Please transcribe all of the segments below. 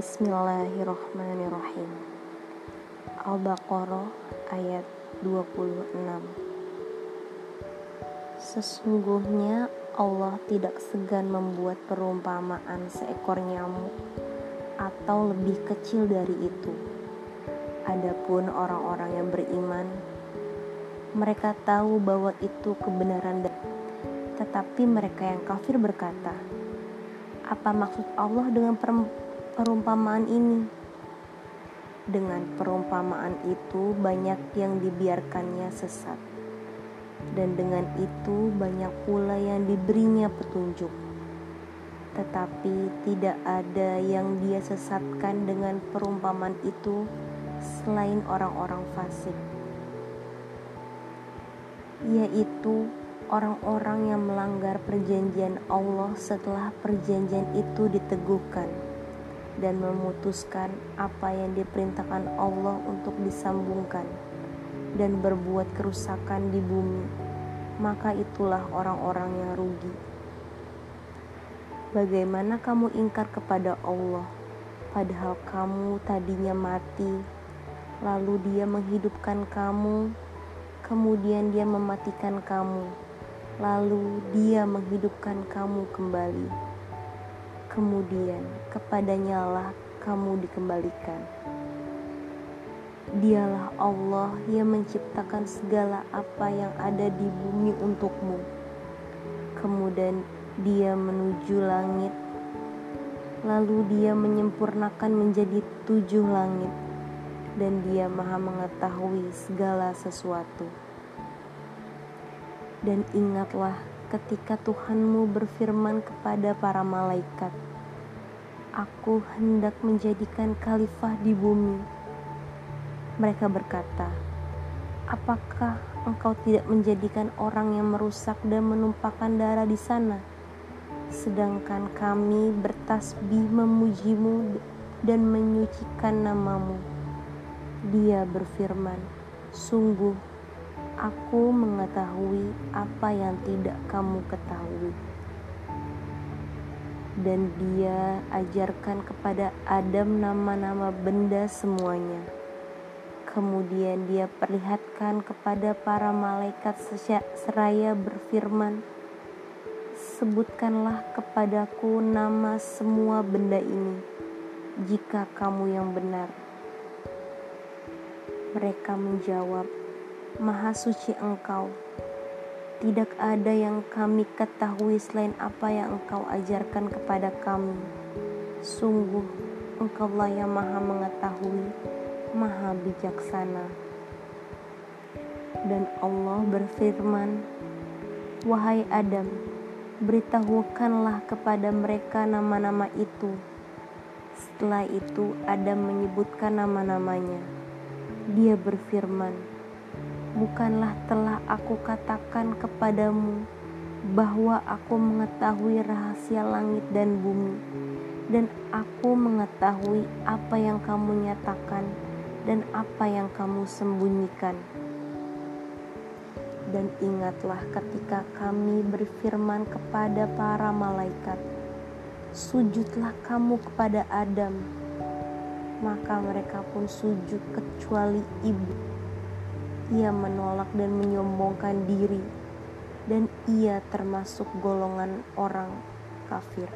Bismillahirrahmanirrahim Al-Baqarah ayat 26 Sesungguhnya Allah tidak segan membuat perumpamaan seekor nyamuk atau lebih kecil dari itu. Adapun orang-orang yang beriman, mereka tahu bahwa itu kebenaran tetapi mereka yang kafir berkata, apa maksud Allah dengan perumpamaan ini? Dengan perumpamaan itu banyak yang dibiarkannya sesat. Dan dengan itu banyak pula yang diberinya petunjuk. Tetapi tidak ada yang dia sesatkan dengan perumpamaan itu selain orang-orang fasik. Yaitu orang-orang yang melanggar perjanjian Allah setelah perjanjian itu diteguhkan dan memutuskan apa yang diperintahkan Allah untuk disambungkan dan berbuat kerusakan di bumi, maka itulah orang-orang yang rugi. Bagaimana kamu ingkar kepada Allah, padahal kamu tadinya mati, lalu Dia menghidupkan kamu, kemudian Dia mematikan kamu lalu dia menghidupkan kamu kembali. Kemudian kepadanya lah kamu dikembalikan. Dialah Allah yang menciptakan segala apa yang ada di bumi untukmu. Kemudian dia menuju langit, lalu dia menyempurnakan menjadi tujuh langit, dan dia maha mengetahui segala sesuatu. Dan ingatlah ketika Tuhanmu berfirman kepada para malaikat, Aku hendak menjadikan khalifah di bumi. Mereka berkata, Apakah engkau tidak menjadikan orang yang merusak dan menumpahkan darah di sana? Sedangkan kami bertasbih memujimu dan menyucikan namamu. Dia berfirman, Sungguh Aku mengetahui apa yang tidak kamu ketahui. Dan dia ajarkan kepada Adam nama-nama benda semuanya. Kemudian dia perlihatkan kepada para malaikat seraya berfirman, Sebutkanlah kepadaku nama semua benda ini, jika kamu yang benar. Mereka menjawab, Maha suci Engkau. Tidak ada yang kami ketahui selain apa yang Engkau ajarkan kepada kami. Sungguh, Engkaulah yang Maha Mengetahui, Maha Bijaksana. Dan Allah berfirman, "Wahai Adam, beritahukanlah kepada mereka nama-nama itu." Setelah itu, Adam menyebutkan nama-namanya. Dia berfirman, Bukanlah telah aku katakan kepadamu bahwa aku mengetahui rahasia langit dan bumi, dan aku mengetahui apa yang kamu nyatakan dan apa yang kamu sembunyikan. Dan ingatlah ketika kami berfirman kepada para malaikat, "Sujudlah kamu kepada Adam." Maka mereka pun sujud kecuali ibu ia menolak dan menyombongkan diri, dan ia termasuk golongan orang kafir.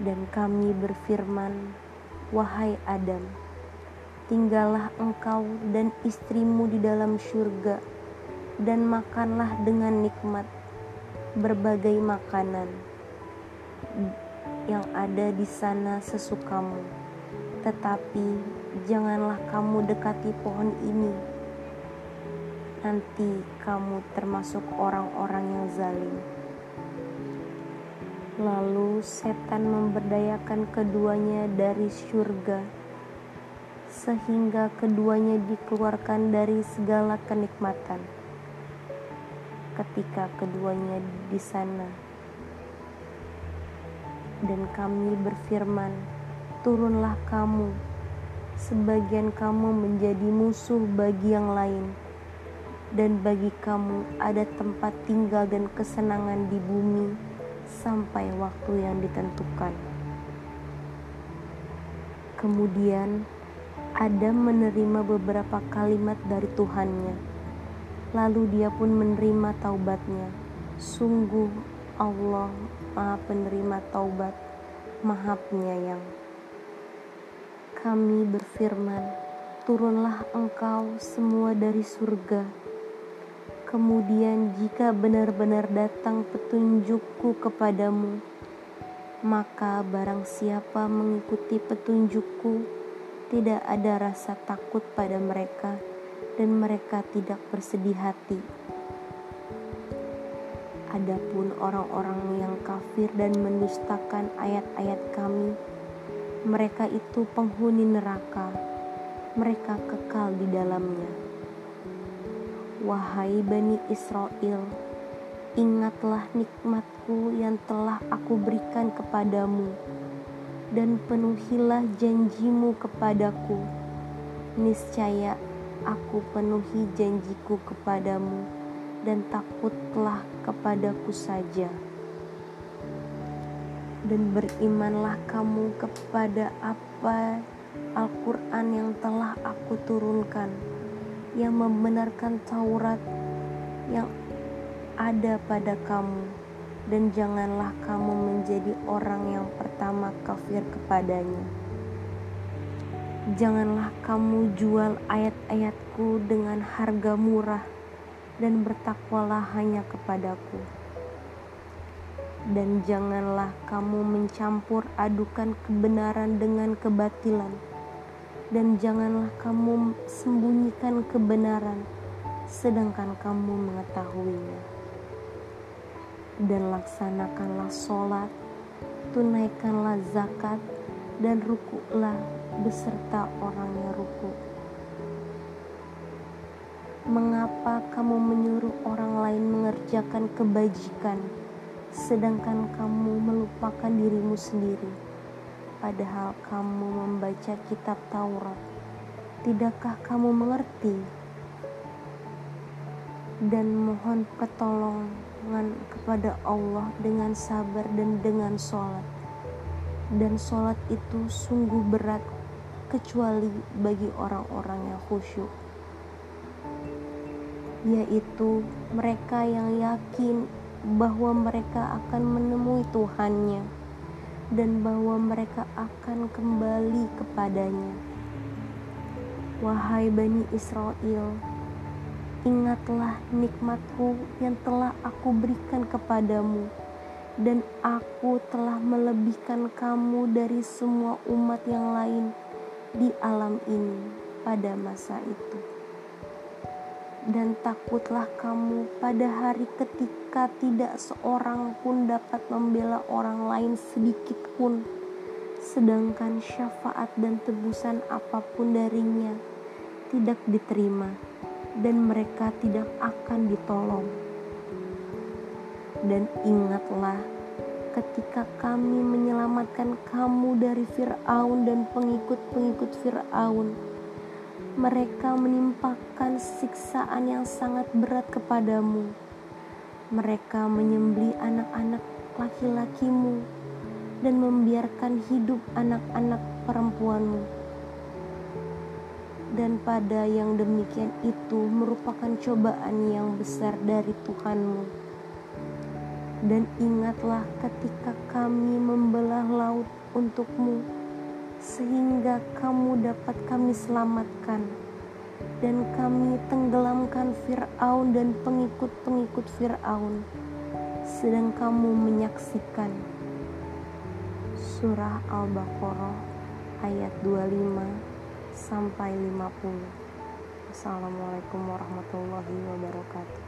Dan kami berfirman, "Wahai Adam, tinggallah engkau dan istrimu di dalam surga, dan makanlah dengan nikmat berbagai makanan yang ada di sana sesukamu, tetapi janganlah kamu dekati pohon ini. Nanti kamu termasuk orang-orang yang zalim. Lalu setan memberdayakan keduanya dari surga, sehingga keduanya dikeluarkan dari segala kenikmatan. Ketika keduanya di sana, dan kami berfirman, "Turunlah kamu." Sebagian kamu menjadi musuh bagi yang lain, dan bagi kamu ada tempat tinggal dan kesenangan di bumi sampai waktu yang ditentukan. Kemudian Adam menerima beberapa kalimat dari Tuhannya. Lalu dia pun menerima taubatnya. Sungguh Allah Maha Penerima Taubat, Maha Penyayang. Kami berfirman, turunlah engkau semua dari surga. Kemudian jika benar-benar datang petunjukku kepadamu, maka barang siapa mengikuti petunjukku, tidak ada rasa takut pada mereka dan mereka tidak bersedih hati. Adapun orang-orang yang kafir dan mendustakan ayat-ayat kami, mereka itu penghuni neraka, mereka kekal di dalamnya. Wahai Bani Israel, ingatlah nikmatku yang telah aku berikan kepadamu dan penuhilah janjimu kepadaku. Niscaya aku penuhi janjiku kepadamu dan takutlah kepadaku saja. Dan berimanlah kamu kepada apa Al-Quran yang telah aku turunkan, yang membenarkan Taurat yang ada pada kamu dan janganlah kamu menjadi orang yang pertama kafir kepadanya. Janganlah kamu jual ayat-ayatku dengan harga murah dan bertakwalah hanya kepadaku. Dan janganlah kamu mencampur adukan kebenaran dengan kebatilan. Dan janganlah kamu sembunyikan kebenaran sedangkan kamu mengetahuinya dan laksanakanlah sholat, tunaikanlah zakat, dan rukuklah beserta orang yang ruku. Mengapa kamu menyuruh orang lain mengerjakan kebajikan, sedangkan kamu melupakan dirimu sendiri? Padahal kamu membaca kitab Taurat, tidakkah kamu mengerti? Dan mohon pertolongan kepada Allah dengan sabar dan dengan sholat. Dan sholat itu sungguh berat kecuali bagi orang-orang yang khusyuk. Yaitu mereka yang yakin bahwa mereka akan menemui Tuhannya dan bahwa mereka akan kembali kepadanya. Wahai Bani Israel, Ingatlah nikmatku yang telah aku berikan kepadamu, dan aku telah melebihkan kamu dari semua umat yang lain di alam ini pada masa itu. Dan takutlah kamu pada hari ketika tidak seorang pun dapat membela orang lain sedikit pun, sedangkan syafaat dan tebusan apa pun darinya tidak diterima dan mereka tidak akan ditolong. Dan ingatlah ketika kami menyelamatkan kamu dari Firaun dan pengikut-pengikut Firaun. Mereka menimpakan siksaan yang sangat berat kepadamu. Mereka menyembeli anak-anak laki-lakimu dan membiarkan hidup anak-anak perempuanmu dan pada yang demikian itu merupakan cobaan yang besar dari Tuhanmu. Dan ingatlah ketika kami membelah laut untukmu, sehingga kamu dapat kami selamatkan, dan kami tenggelamkan Fir'aun dan pengikut-pengikut Fir'aun, sedang kamu menyaksikan. Surah Al-Baqarah ayat 25 sampai 50. Assalamualaikum warahmatullahi wabarakatuh.